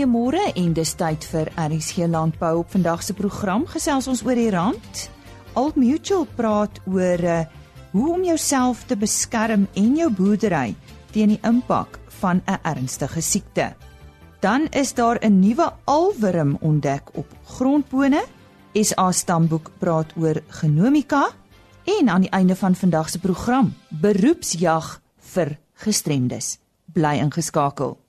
goeiemôre en dis tyd vir RSG Landbou op vandag se program gesels ons oor die rand. Old Mutual praat oor uh, hoe om jouself te beskerm en jou boerdery teen die impak van 'n ernstige siekte. Dan is daar 'n nuwe alwurm ontdek op grondbone. SA Stamboek praat oor genomika en aan die einde van vandag se program beroepsjag vir gestremdes. Bly ingeskakel.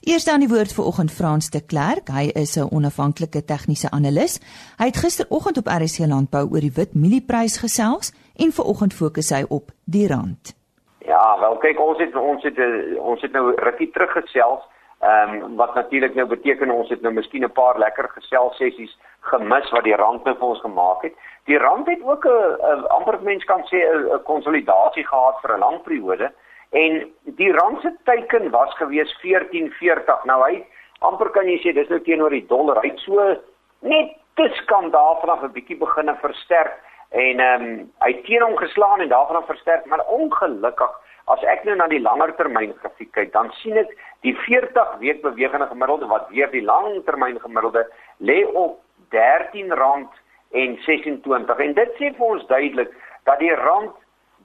Eers dan die woord vir oggend Frans de Klerk. Hy is 'n onafhanklike tegniese analis. Hy het gisteroggend op RC Landbou oor die wit mielieprys gesels en vanoggend fokus hy op die rand. Ja, wel kyk ons het ons het ons het nou rukkie teruggesels. Ehm um, wat natuurlik nou beteken ons het nou miskien 'n paar lekker gesels sessies gemis wat die rand nou vir ons gemaak het. Die rand het ook 'n amper mens kan sê 'n konsolidasie gehad vir 'n lang periode. En die rand se teiken was gewees 1440. Nou hy amper kan jy sê dis nou teenoor die dollar. Hy het so net te skandaal vanaf 'n bietjie begine versterk en ehm um, hy teen hom geslaan en daarvan versterk, maar ongelukkig as ek nou na die langer termyn grafiek kyk, dan sien ek die 40 week bewegende gemiddelde wat weer die langtermyn gemiddelde lê op R13 en 26 en dit sê vir ons duidelik dat die rand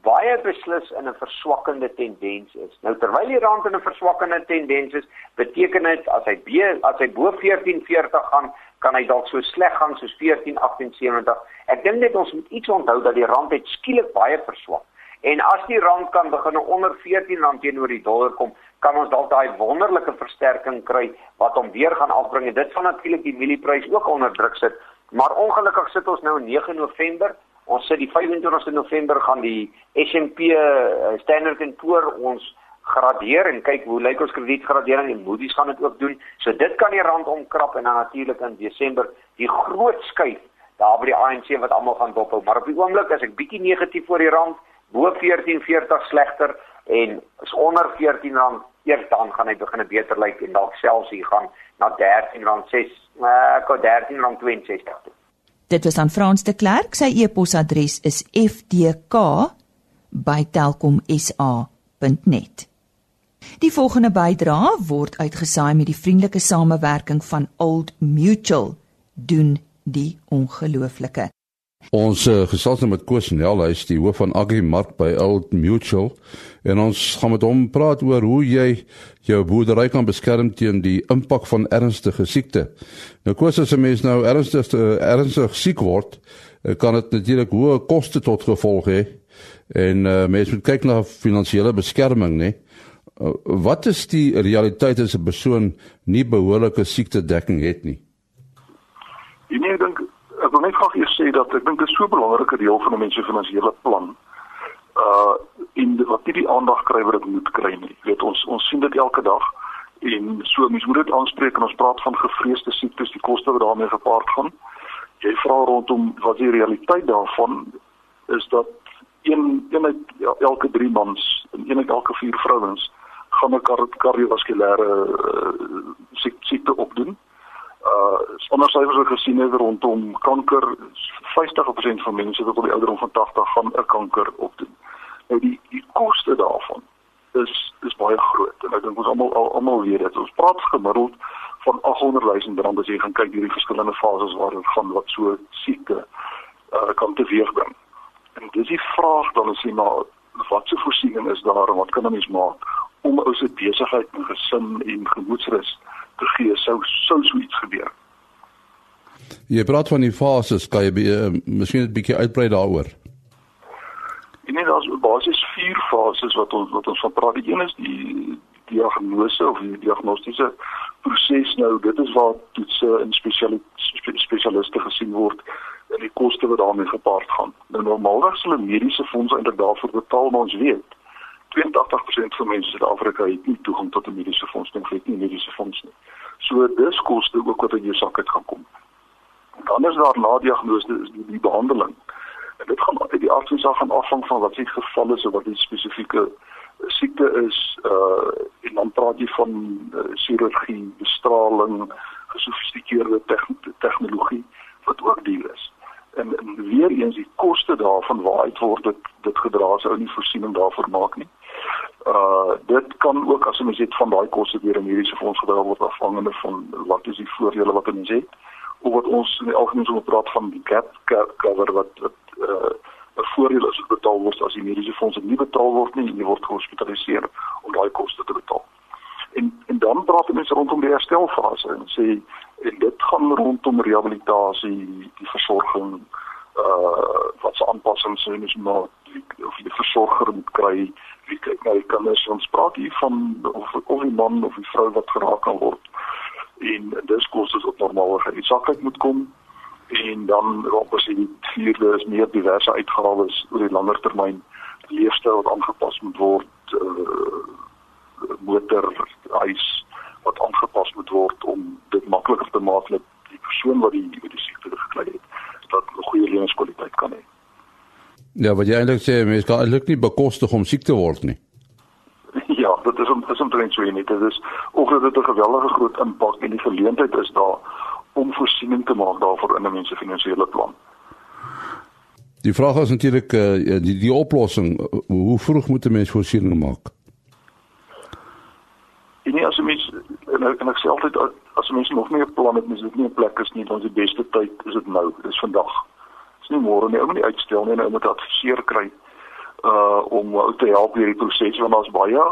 baie beslis in 'n verswakkende tendens is. Nou terwyl die rand in 'n verswakkende tendens is, beteken dit as hy be, as hy bo 14.40 gaan, kan hy dalk so sleg gaan soos 14.78. Ek dink net ons moet iets onthou dat die rand het skielik baie verswak. En as die rand kan begin onder 14 rand teenoor die dollar kom, kan ons dalk daai wonderlike versterking kry wat hom weer gaan afbring en dit gaan natuurlik die mielieprys ook onder druk sit. Maar ongelukkig sit ons nou 9 November Ons sê die 25ste November gaan die S&P uh, Standard & Poor ons gradeer en kyk hoe lyk ons kredietgradering en Moody's gaan dit ook doen. So dit kan die rand omkrap en dan natuurlik in Desember die groot skuif daar by die ANC wat almal gaan dophou. Maar op die oomblik as ek bietjie negatief oor die rand, bo 14.40 slegter en is onder 14 rand eers dan gaan hy begin beter lyk en dalk selfs hier gaan na 13 rand 6, uh, 13 rand 62. Dit was aan Frans de Klerk. Sy e-posadres is fdk@telkomsa.net. Die volgende bydrae word uitgesaai met die vriendelike samewerking van Old Mutual doen die ongelooflike. Ons uh, gesels nou met Koos Nel, hy is die hoof van Agrimark by Old Mutual en ons gaan met hom praat oor hoe jy jou boerdery kan beskerm teen die impak van ernstige siekte. Nou Koos as 'n mens nou ernstig uh, ernstig siek word, uh, kan dit natuurlik hoë koste tot gevolg hê en uh, mens moet kyk na finansiële beskerming, né? Uh, wat is die realiteit as 'n persoon nie behoorlike siektedekking het nie? Ek dink ek wil net graag eers sê dat ek dink dit is so 'n belangrike deel van 'n mens se finansiële plan. Uh in wat dit die aandag kry wat dit moet kry nie. Jy weet ons ons sien dit elke dag en so mens moet dit aanspreek en ons praat van gevreesde siektes, die koste wat daarmee gepaard gaan. Jy vra rondom wat die realiteit daarvan is dat een een uit elke 3 mans en een uit elke 4 vrouens gaan 'n kardiovaskulêre uh, siekte opdoen uh ander syfers wat gesien het rondom kanker 50% van mense wat op die ouderdom van 80 gaan 'n kanker opdoen. Nou die die koste daarvan is is baie groot en ek dink ons almal almal weet dit. Ons praat gemiddeld van 800 000 rand as jy gaan kyk hierdie verskillende fases waar dit gaan wat so siekte uh kan teweegbring. En dis die vraag dan is jy maar wat se voorsiening is daar en wat kan 'n mens maak om ou se besigheid en gesin en gemoedsrus te gee sou sou so iets gebeur. Jy praat van die fases, kan jy uh, miskien 'n bietjie uitbrei daaroor? En nee, daar's basies vier fases wat ons wat ons van praat. Die een is die diagnose of die diagnostiese proses nou. Dit is waar toetse en spesialiste gesien word en die koste wat daarmee gepaard gaan. Nou normaalweg sal mediese fonds eintlik daarvoor betaal, maar ons weet 82% van mense in Suid-Afrika het nie toegang tot 'n mediese fonds nie, het nie mediese fonds nie. So dis koste ook wat in jou sak uit gaan kom. Dan is daar na diagnose is die, die behandeling. En dit gaan uit die arts se gaan afhang van wat se geval is of wat die spesifieke siekte is uh en dan praat jy van uh, chirurgie, bestraling, gesofistikeerde tegnologie wat ook duur is en weer eens die koste daarvan waaruit word dit dit gedra as ou nie voorsiening daarvoor maak nie. Uh kan ook as jy mens het van daai koste deur 'n mediese fonds gedra word afhangende van wat is die voordele wat 'n mens het of wat ons in die algemeen so praat van die gap cover wat wat uh 'n voordeel is betaal word as die mediese fonds nie betaal word nie, jy word gehospitaliseer om daai koste te betaal. En en dan praat mense rondom die herstelfase en sê en dit gaan rondom rehabilitasie, die versorging uh wat se aanpassings sien is maar of 'n versorger moet kry, kyk na die kinders, ons praat hier van of of die man of die vrou wat geraak kan word en dis kos is op normale gesakheid moet kom en dan op as die vierde is meer diverse uitgawes oor die langer termyn leefstyl wat aangepas moet word uh, motor huis wat aangepas moet word om dit makliker te maak dat die persoon wat die die siekte gekry het dat 'n goeie lewenskwaliteit kan hê. Ja, wat jy eintlik sê, mens kan eintlik nie bekostig om siek te word nie. Ja, is om is omtrent so nie. Dit is ook dat dit 'n geweldige groot impak en die geleentheid is daar om voorsiening te maak daarvoor in 'n mens se finansiële plan. Die vraag is natuurlik uh, die die oplossing, hoe vroeg moet 'n mens voorsiening maak? En nie as 'n mens en ek, en ek sê altyd as 'n mens nog nie 'n plan het, mens dit nie 'n plek is nie, dan is die beste tyd is dit nou, dis vandag. Dis nie môre nie, ou moet nie uitstel nie, ou moet adviseer kry uh om ou te help hierdie proses want daar's baie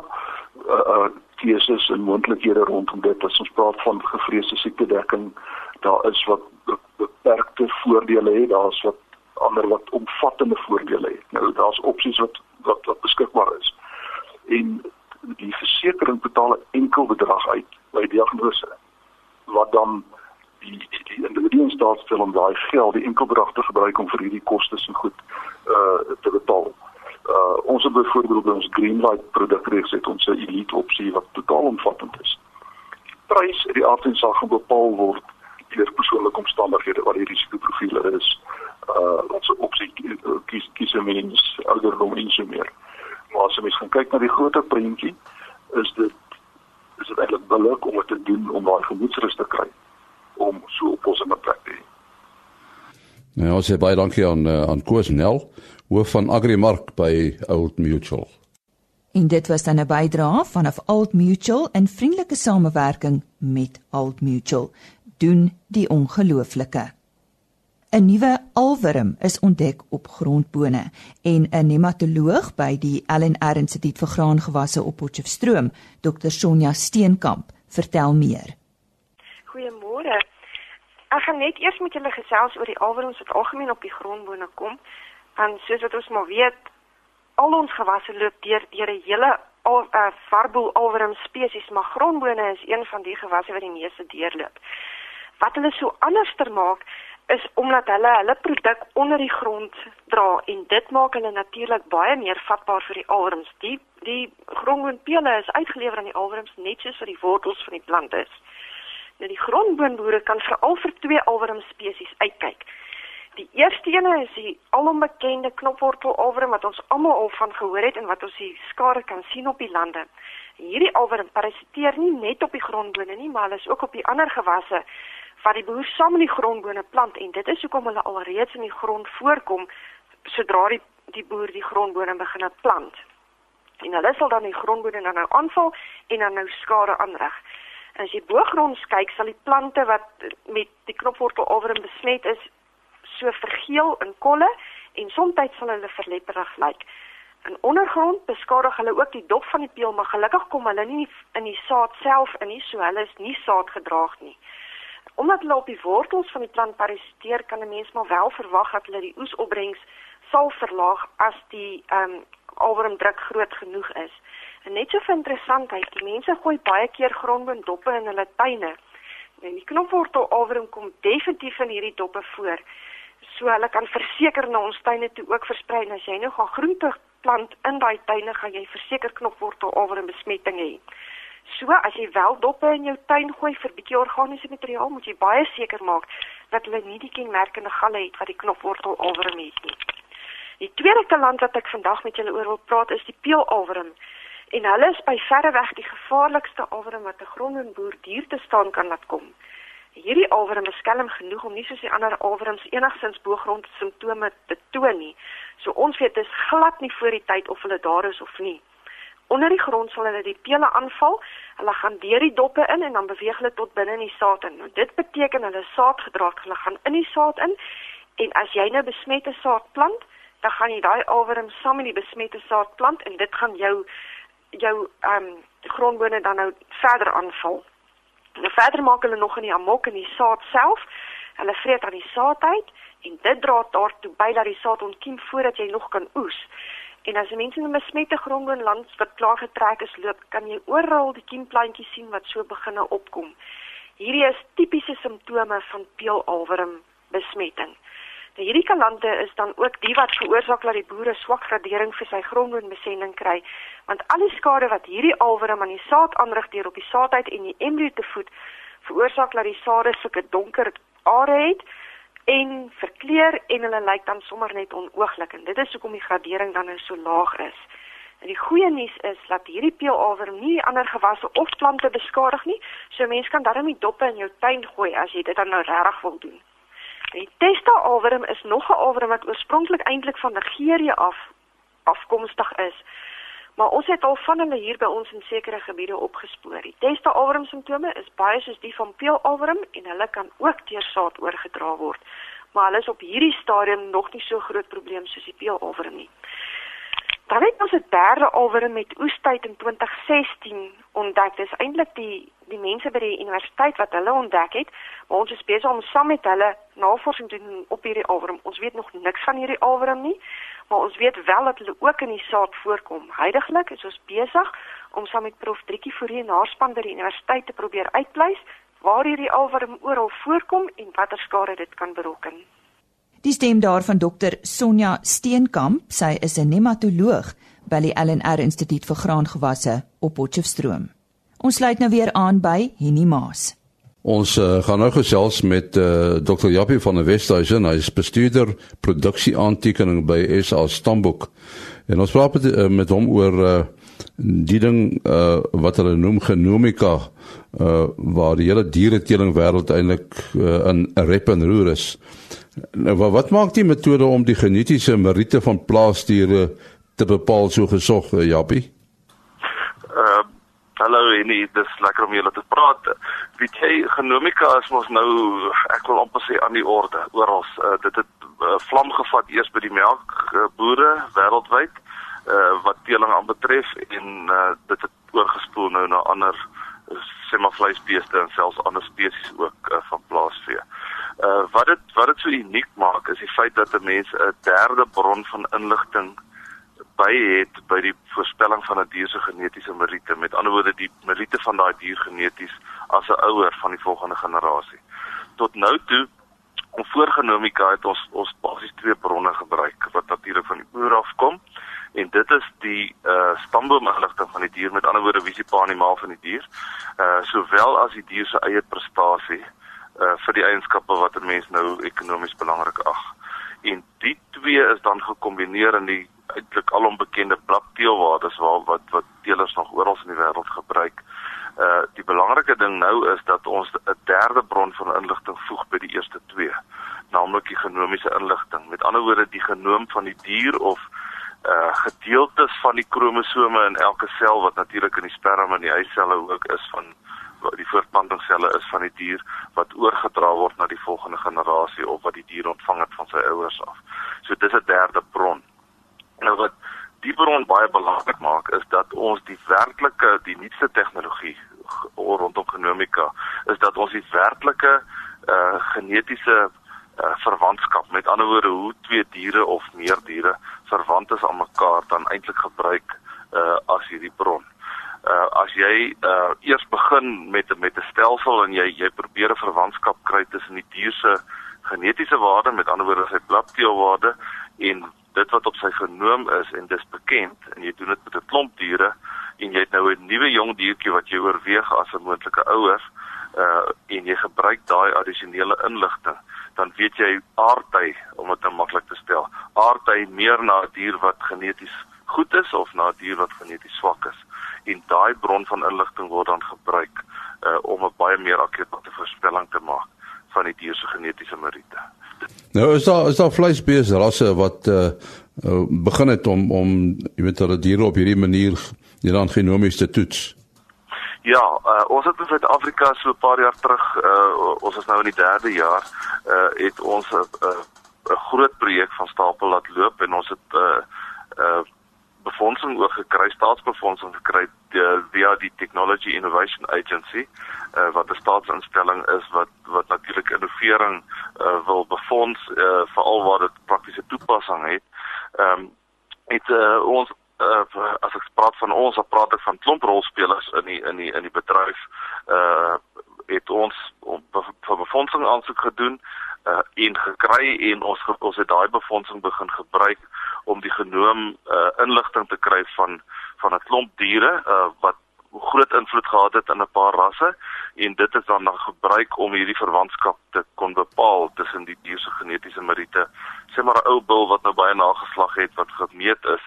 uh, keuses en moontlikhede rondom dit as ons praat van gevreesde siektedekking daar is wat beperkte voordele het, daar's wat ander wat omvattende voordele het. Nou daar's opsies wat wat wat beskikbaar is. En die versekering betaal 'n enkel bedrag uit by diagnose wat dan die die, die individu in staat stel om daai geld, die enkel bedrag te gebruik om vir hierdie kostes en goed uh te betaal. Uh ons het byvoorbeeld ons Greenlight produkreeks het ons 'n elite opsie wat totaal omvattend is. Die prys uit die aard en saak bepaal word deur persoonlike omstandighede wat die risikoprofiele is. Uh se opsie kies kies 'n mens ouderdom en so meer. Maar as jy mens gaan kyk na die groter prentjie, is dit is dit eintlik billik om dit te doen om daai gemoedsrus te kry om so op ons in plek te hê. Nou, ons sê baie dankie aan uh, aan Koos Nel, hoof van Agrimark by Old Mutual. En dit was dan 'n bydrae vanaf Old Mutual in vriendelike samewerking met Old Mutual doen die ongelooflike. 'n Nuwe alwurm is ontdek op grondbone en 'n nematoloog by die LNR Instituut vir Graangewasse op Potchefstroom, Dr Sonja Steenkamp, vertel meer. Goeiemôre. Ek gaan net eers met julle gesels oor die alwurms wat algemeen op die grondbone kom. Want soos wat ons maar weet, al ons gewasse loop deur deur 'n hele al uh, varboel alwurm spesies, maar grondbone is een van die gewasse wat die meeste deurloop. Wat hulle so anderster maak is omdat hulle hulle produk onder die grond dra en dit maak hulle natuurlik baie meer vatbaar vir die alwurms. Die die grondboonpele is uitgelewer aan die alwurms net soos vir die wortels van die plant is. Nou die grondboonboere kan veral vir twee alwurm spesies uitkyk. Die eerste een is die alombekende knopwortel alwurm wat ons almal al van gehoor het en wat ons die skare kan sien op die lande. Hierdie alwurm parasiteer nie net op die grondbone nie, maar hulle is ook op die ander gewasse wat die boer saam met die grondbone plant en dit is hoekom hulle alreeds in die grond voorkom sodra die die boer die grondbone begin plant. En hulle sal dan die grondbone dan nou aanval en dan nou skade aanrig. As jy boogronds kyk, sal die plante wat met die knopwortel alwerin besmet is, so vergeel in kolle en soms sal hulle verlepperig lyk. In ondergrond beskadig hulle ook die dop van die peel, maar gelukkig kom hulle nie in die saad self in nie, so hulle is nie saadgedraag nie omdat hulle op die wortels van die plant parasiteer, kan 'n mens maar wel verwag dat hulle die oesopbrengs sal verlaag as die ehm um, alwormdruk groot genoeg is. En net so vir interessantheid, die mense gooi baie keer grondboondoppe in hulle tuine. En die knopwortel alworm kom definitief in hierdie doppe voor. So hulle kan verseker na ons tuine toe ook versprei. En as jy nou gaan groente plant in daai tuine, gaan jy verseker knopwortel alworm besmetting hê. So as jy wel doppe in jou tuin gooi vir bietjie organiese materiaal, moet jy baie seker maak dat hulle nie die kenmerkende galle het wat die knopwortel alwurm het nie. Die tweede kaland wat ek vandag met julle oor wil praat is die peelalwurm. En hulle is by verre weg die gevaarlikste alwurm wat 'n grondboer dier te staan kan laat kom. Hierdie alwurm is skelm genoeg om nie soos die ander alwurms enigsins boogrond simptome te toon nie. So ons weet dis glad nie voor die tyd of hulle daar is of nie onder die grond sal hulle die pele aanval. Hulle gaan deur die doppe in en dan beweeg hulle tot binne in die saad in. Nou dit beteken hulle saad gedra, hulle gaan in die saad in en as jy nou besmette saad plant, dan gaan jy daai alwerm saam met die besmette saad plant en dit gaan jou jou ehm um, grondbone dan nou verder aanval. En verder maak hulle nog in die amok in die saad self. Hulle vreet aan die saad uit en dit dra daartoe by dat die saad ontkiem voordat jy nog kan oes. En as mense in 'n besmette grondboon land wat klaar getrek is loop, kan jy oral die kiemplantjies sien wat so beginne opkom. Hierdie is tipiese simptome van peelalwerm besmetting. Nou hierdie kalante is dan ook die wat veroorsaak dat die boere swak gradering vir sy grondboonbesending kry, want al die skade wat hierdie alwerm aan die saad aanrig deur op die saadheid en die embrio te voed, veroorsaak dat die sade sulke donker are het en verkleur en hulle lyk dan sommer net onooglik en dit is hoekom die gradering dan nou so laag is. En die goeie nuus is dat hierdie peelalwerm nie ander gewasse of plante beskadig nie, so mense kan daarmee doppe in jou tuin gooi as jy dit dan nou regtig wil doen. Die Testa alwerm is nog 'n alwerm wat oorspronklik eintlik van Nigerië af afkomstig is. Maar ons het al van hulle hier by ons in sekere gebiede opgespoor. Die Testa alwerm simptome is baie soos die van peelalwerm en hulle kan ook deur saad oorgedra word. Maar hulle is op hierdie stadium nog nie so groot probleem soos die peelalwerm nie. Dan het ons 'n derde alwerm met oestyd in 2016 ontdek. Dis eintlik die die mense by die universiteit wat hulle ontdek het, maar ons is besig om saam met hulle navorsing te doen op hierdie alwerm. Ons weet nog niks van hierdie alwerm nie, maar ons weet wel dat hulle ook in die saad voorkom. Heidiglik is ons besig om saam met prof Driekie Fourie en haar span by die universiteit te probeer uitpleis waar hierdie alwerm oral voorkom en watter skade dit kan berokken. Die stem daarvan dokter Sonja Steenkamp, sy is 'n nematoloog by die LNR Instituut vir Graangewasse op Potchefstroom. Ons sluit nou weer aan by Henny Maas. Ons uh, gaan nou gesels met uh, eh, Dr. Jappie van der Westhuizen, hy is bestuurder produksie aantekening by SA Stamboek. En ons praat met, uh, met hom oor uh, die ding uh, wat hulle noem genomika uh, waar die hele diereteling wêreld eintlik uh, in 'n rep en roer is. Nou wat maak die metode om die genetiese meriete van plaasdiere te bepaal so gesog, uh, Jappie? Uh hallo Henny, dis lekker om julle te praat. Weet jy, genomika is mos nou ek wil amper sê aan die orde oral. Uh, dit het uh, vlam gevat eers by die melkboere uh, wêreldwyd uh, wat teeling aanbetref en uh, dit het oorgespoel nou na ander sê maar vleisbeeste en selfs ander spesies ook uh, van plaasvee. Uh wat dit wat dit so uniek maak is die feit dat 'n mens 'n derde bron van inligting by het by die voorspelling van 'n dier se genetiese meriete. Met ander woorde die meriete van daai dier geneties as 'n ouer van die volgende generasie. Tot nou toe om voorgenomika het ons ons basies twee bronne gebruik wat natuurlik van die oor af kom en dit is die uh stamboominligting van die dier met ander woorde wie se pa animaal van die dier uh sowel as die dier se eie prestasie uh vir die eienskappe wat 'n mens nou ekonomies belangrik ag. En die twee is dan gekombineer in die eintlik alom bekende blapteelwaardes waar wat wat teelers nog oral in die wêreld gebruik. Uh die belangrike ding nou is dat ons 'n derde bron van inligting voeg by die eerste twee, naamlik die genomiese inligting. Met ander woorde die genoom van die dier of uh gedeeltes van die kromosome in elke sel wat natuurlik in die sperma en die eiselle ook is van die voortplantingsselle is van die dier wat oorgedra word na die volgende generasie of wat die dier ontvang het van sy ouers af. So dis 'n derde bron. Nou wat die bron baie belangrik maak is dat ons die werklike die nuutste tegnologie rondom genomika is dat ons die werklike uh genetiese uh, verwantskap met ander woorde hoe twee diere of meer diere verwant is aan mekaar dan eintlik gebruik uh as hierdie bron. Uh as jy uh eers begin met met 'n stelsel en jy jy probeer 'n verwantskap kry tussen die dier se genetiese waarde met ander woorde sy blapteelwaarde en dit wat op sy genoom is en dis bekend en jy doen dit met 'n klomp diere en jy het nou 'n nuwe jong diertjie wat jy oorweeg as 'n moontlike ouer uh en jy gebruik daai addisionele inligting dan weet jy aardhy om dit nou maklik te stel aardhy meer na 'n dier wat geneties goed is of na 'n dier wat geneties swak is. En daai bron van inligting word dan gebruik uh om 'n baie meer akkurate voorspelling te maak van die dier se genetiese meriete Nou is daar is daar vleisbeeste rasse wat uh, uh begin het om om jy weet hulle diere op hierdie manier hieraan genomies te toets? Ja, uh, ons het in Suid-Afrika so 'n paar jaar terug, uh, ons is nou in die 3de jaar, uh, het ons 'n uh, 'n groot projek van stapel laat loop en ons het uh, uh, befondsing ook gekry, staatsbefondsing gekry via die Technology Innovation Agency, uh, wat 'n staatsinstelling is wat wat natuurlik innovering uh, wil befonds uh, veral waar dit praktiese toepassing het. Ehm um, het uh, ons uh, as ek praat van ons, dan praat ek van klomp rolspelers in die in die in die bedryf. Uh het ons vir befondsing aansoek gedoen uh en gekry en ons ons het daai befondsing begin gebruik om die genoom uh inligting te kry van van 'n klomp diere uh wat groot invloed gehad het in 'n paar rasse en dit is dan dan gebruik om hierdie verwantskap te kon bepaal tussen die dier se genetiese meriete. Sê maar 'n ou bil wat nou baie nageslag het wat gemeet is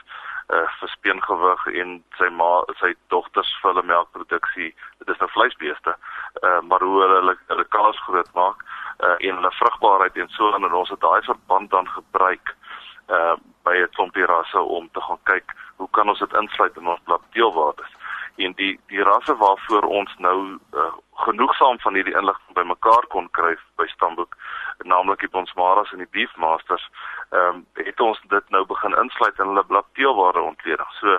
uh vir speengewig en sy ma sy dogters vir hulle melkproduksie. Dit is nou vleisbeeste. Uh maar hoe hulle hulle, kalvs groot maak uh en hulle vrugbaarheid en so en ons het daai verband dan gebruik uh by 'n klompie rasse om te gaan kyk hoe kan ons dit insluit in ons blabdeelwaardes en die die rasse waarvoor ons nou uh, genoegsaam van hierdie inligting bymekaar kon kry by Stamboek naamlik die Bonsmaras en die Beefmasters ehm um, het ons dit nou begin insluit in hulle blabdeelwaarde ontleding. So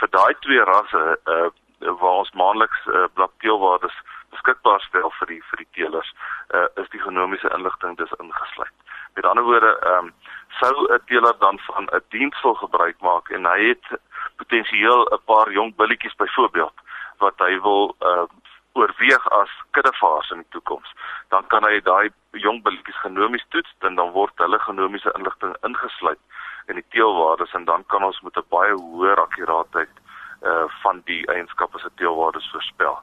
vir daai twee rasse uh waar ons maandeliks uh, blabdeelwaardes beskikbaar stel vir die vir die teelers uh, is die genomiese inligting dus ingesluit. Met ander woorde, ehm um, sou 'n teeler dan van 'n diensvol gebruik maak en hy het potensieel 'n paar jong billetjies byvoorbeeld wat hy wil uh, oorweeg as kuddevaars in die toekoms, dan kan hy daai jong billetjies genomies toets en dan word hulle genomiese inligting ingesluit in die teelwaardes en dan kan ons met 'n baie hoër akkuraatheid uh van die eienskappe se teelwaardes voorspel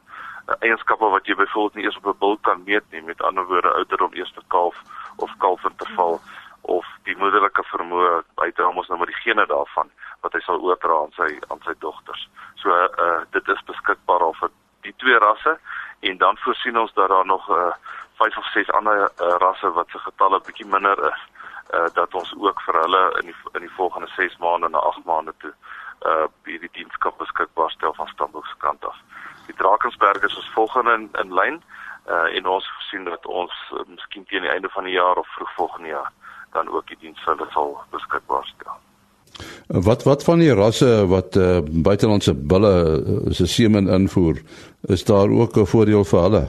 eienskappe wat jy byvoorbeeld nie eers op 'n bil kan meet nie, met ander woorde ouderdom eerste kalf of kalfinterval of die moederlike vermoë uitdra ons nou maar die gene daarvan wat hy sal oordra aan sy aan sy dogters. So uh dit is beskikbaar al vir die twee rasse en dan voorsien ons dat daar nog uh vyf of ses ander uh, rasse wat se getalle bietjie minder is uh dat ons ook vir hulle in die in die volgende 6 maande na 8 maande toe uh hierdie dienskap beskikbaar stel van Stamboek se kant af. Die Drakensberg is ons volgende in, in lyn uh en ons sien dat ons uh, miskien teen die einde van die jaar of vroeg volgende jaar dan ook die diens hulle sal beskikbaar stel. Wat wat van die rasse wat uh, buitelandse bulle uh, se semen invoer, is daar ook 'n voordeel vir hulle?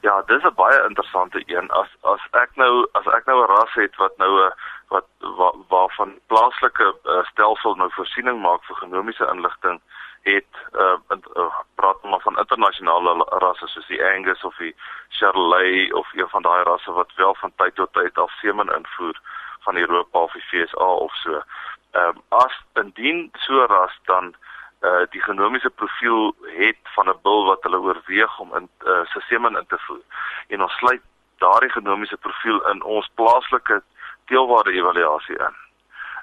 Ja, dis 'n baie interessante een. As as ek nou as ek nou 'n ras het wat nou 'n wat wa, waarvan plaaslike uh, stelsel nou voorsiening maak vir genomiese inligting het uh, uh praat maar van internasionale rasse soos die Angus of die Charolais of een van daai rasse wat wel van tyd tot tyd af semen invoer van Europa of die VSA of so. Ehm um, as indien so ras dan uh die genomiese profiel het van 'n bil wat hulle oorweeg om in uh, sy semen in te voer en ons sluit daardie genomiese profiel in ons plaaslike teelwaarde evaluasie in.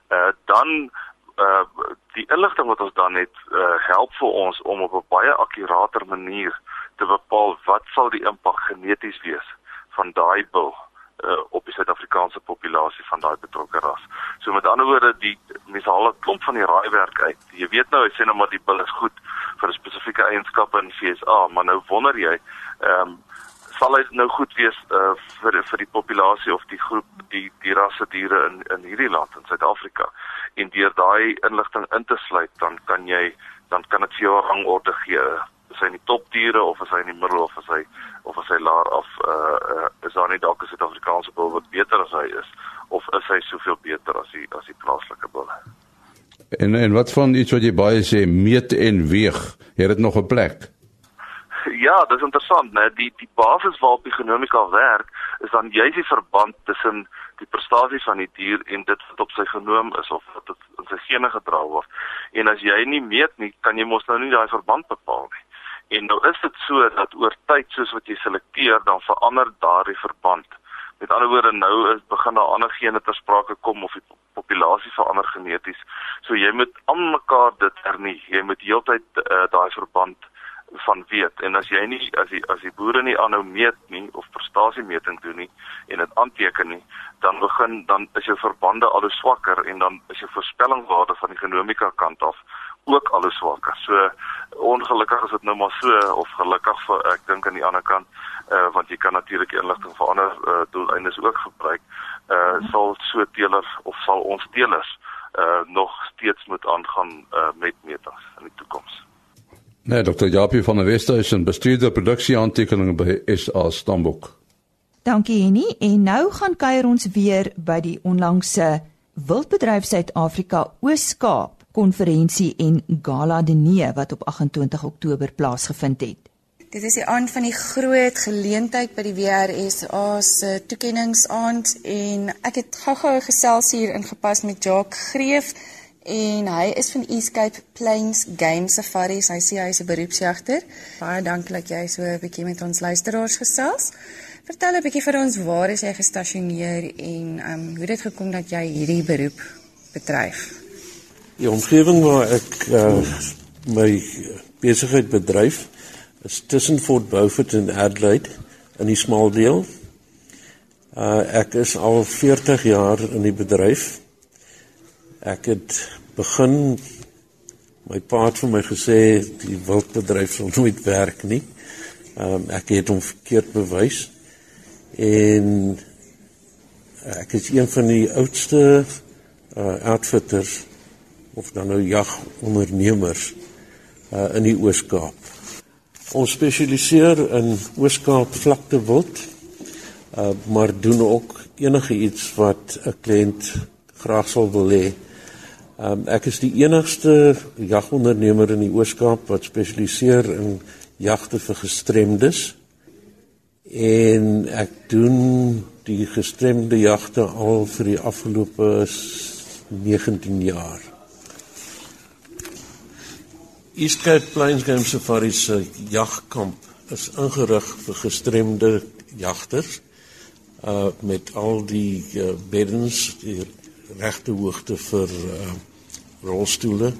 Uh dan uh die inligting wat ons dan het uh help vir ons om op 'n baie akkurater manier te bepaal wat sal die impak geneties wees van daai bil uh op die Suid-Afrikaanse populasie van daai betrokke ras. So met ander woorde, die mense haal 'n klomp van die raaiwerk uit. Jy weet nou, ek sê nou maar die bil is goed vir 'n spesifieke eienskappe in FSA, maar nou wonder jy, ehm um, sal dit nou goed wees uh, vir vir die populasie of die groep die die rasse diere in in hierdie land in Suid-Afrika en deur daai inligting in te sluit dan kan jy dan kan dit vir jou 'n rangorde gee. Is hy in die topdiere of is hy in die middel of is hy of is hy laer af uh, uh is daar nie dalk 'n Suid-Afrikaanse bil wat beter as hy is of is hy soveel beter as die as die plaaslike bil en en wat van iets wat jy baie sê meet en weeg? Het dit nog 'n plek. Ja, dis interessant, né? Die die basis waarop die genomika werk is dan juis die verband tussen die prestasie van die dier en dit wat op sy genoom is of wat in sy gene gedra word. En as jy nie meet nie, kan jy mos nou nie daai verband bepaal nie. En nou is dit so dat oor tyd soos wat jy selekteer, dan verander daardie verband. Met ander woorde, nou is begin daar ander gene ter sprake kom of die populasie verander geneties. So jy moet aan mekaar dit hernie. Jy moet heeltyd uh, daai verband van weet en as jy nie as die as die boere nie aanhou meet nie of prestasiemeting doen nie en dit aanteken nie dan begin dan is jou verbande al hoe swakker en dan is jou voorspellingswaarde van die genomika kant af ook al hoe swakker. So ongelukkig is dit nou maar so of gelukkig vir ek dink aan die ander kant uh, want jy kan natuurlik inligting vir ander uh, doeleindes ook gebruik. Uh sal so teelers of sal ons teelers uh nog steeds moet aangaan uh met metings in die toekoms. Nee, Dr. Japie van der Westhuizen bestuurder produksieaantekeninge by SA Stambok. Dankie Henny en nou gaan kuier ons weer by die onlangse Wildbedryf Suid-Afrika Oos-Kaap konferensie en gala diner wat op 28 Oktober plaasgevind het. Dit is die aand van die groot geleentheid by die WRSA se toekenningsaand en ek het gou-gou gesels hier ingepas met Jacques Greef en hy is van East Cape Plains Game Safaris. Hy sê hy is 'n beroepsjagter. Baie dankie dat jy so 'n bietjie met ons luisteraars gesels. Vertel 'n bietjie vir ons waar is jy gestasioneer en ehm um, hoe dit gekom dat jy hierdie beroep bedryf? Die omgewing waar ek uh, my besigheid bedryf is tussen Fort Beaufort en Adelaide in die smal deel. Uh ek is al 40 jaar in die bedryf. Ek het begin my pa het vir my gesê die wildbedryf sal nooit werk nie. Um ek het hom verkeerd bewys. En ek is een van die oudste uh outfitters of dan nou jagondernemers uh in die Oos-Kaap. Ons spesialiseer in Oos-Kaap vlakte wild, uh, maar doen ook enige iets wat 'n kliënt graag sal wil hê. Um, ek is die enigste jagondernemer in die Oos-Kaap wat spesialiseer in jagte vir gestremdes. En ek doen die gestremde jagte al vir die afgelope 19 jaar. East Cape Plains Game Safari se jagkamp is ingerig vir gestremde jagters uh met al die uh, beddens die regte hoogte vir uh rolstoele,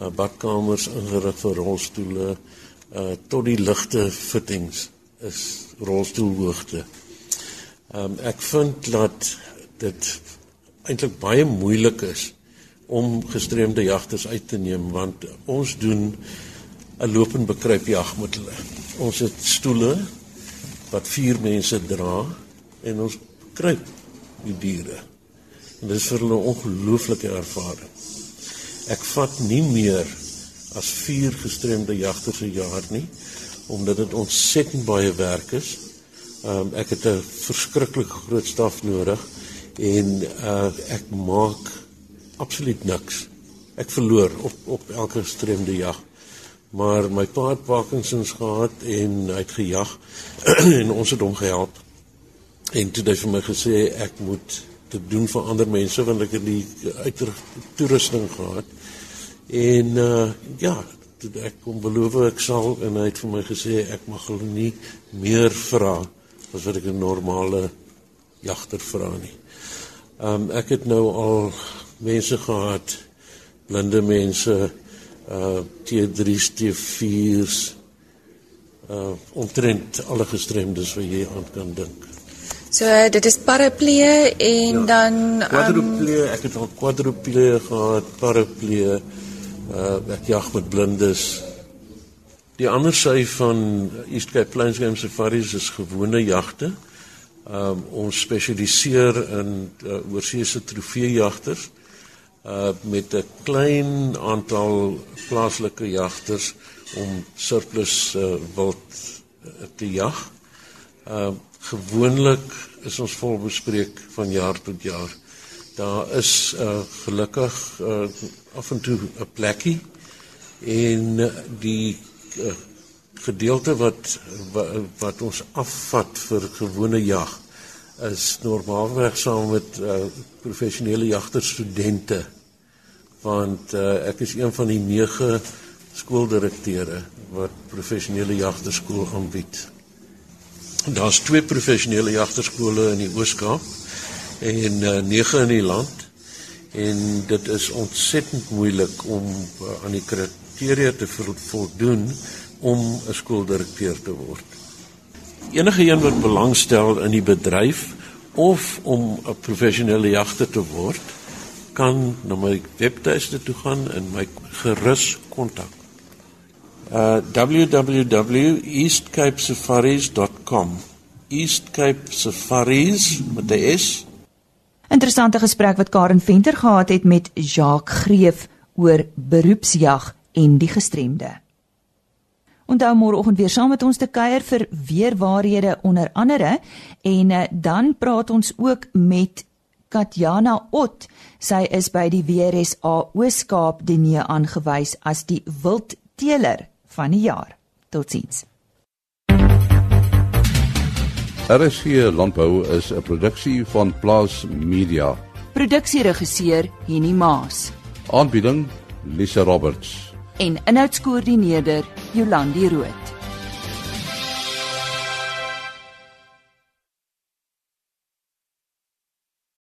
uh badkamers ingerig vir rolstoele, uh tot die ligte fittings is rolstoelhoogte. Um ek vind dat dit eintlik baie moeilik is om gestremde jagters uit te neem want ons doen 'n lopend bekruip jag met hulle. Ons het stoele wat vier mense dra en ons kruip die diere. En dit is vir hulle 'n ongelooflike ervaring. Ek vat nie meer as vier gestremde jagters per jaar nie omdat dit ontsettend baie werk is. Um, ek het 'n verskriklik groot staf nodig en uh, ek maak absoluut niks. Ek verloor op op elke gestremde jag. Maar my pa het Parkinsons gehad en hy het gejag en ons het hom gehelp. En toe het hy vir my gesê ek moet dit doen vir ander mense want ek het die uitrusting gehad. En uh ja, toe ek kom beloof ek sal en hy het vir my gesê ek mag hulle nie meer vra as wat ek 'n normale jagter vra nie. Um ek het nou al mense gehad, blinde mense, uh T3's, T4's, uh omtrent alle gestremdes wat jy aan kan dink. So dit is paraplee en ja, dan quadruplee, um, ek het al quadruplee gehad, paraplee, uh ek jag met blindes. Die ander sy van East Cape Plains Game Safaris is gewone jagte. Um ons spesialiseer in uh, oorseese trofeejagters uh met 'n klein aantal plaaslike jagters om surplus uh, wild uh, te jag. Uh gewoonlik is ons vol bespreek van jaar tot jaar. Daar is uh gelukkig uh af en toe 'n plekkie en die uh, gedeelte wat, wat wat ons afvat vir gewone jag is normaalweg saam met uh, professionele jagterstudente want uh, ek is een van die 9 skooldirekteure wat professionele jagterskool aanbied. Daar's twee professionele jagterskole in die Oos-Kaap en uh, 9 in die land en dit is ontsettend moeilik om uh, aan die kriteria te voldoen om 'n skooldirekteur te word enige een wat belangstel in die bedryf of om 'n professionele jagter te word, kan na my webtuiste toe gaan en my gerus kontak. Uh www.eastcapesafaris.com East Cape Safaris met die S. Interessante gesprek wat Karen Venter gehad het met Jacques Greef oor beroepsjag en die gestremde. Onthou môreoggend weer saam met ons te kuier vir weer waarhede onder andere en uh, dan praat ons ook met Katjana Ot. Sy is by die WRSA Ooskaap Denie aangewys as die wildteeler van die jaar. Totsiens. RSG Landbou is 'n produksie van Plaas Media. Produksieregisseur Henny Maas Aanbieding Lisa Roberts. en inhoudskoördineerder Jolandi Root.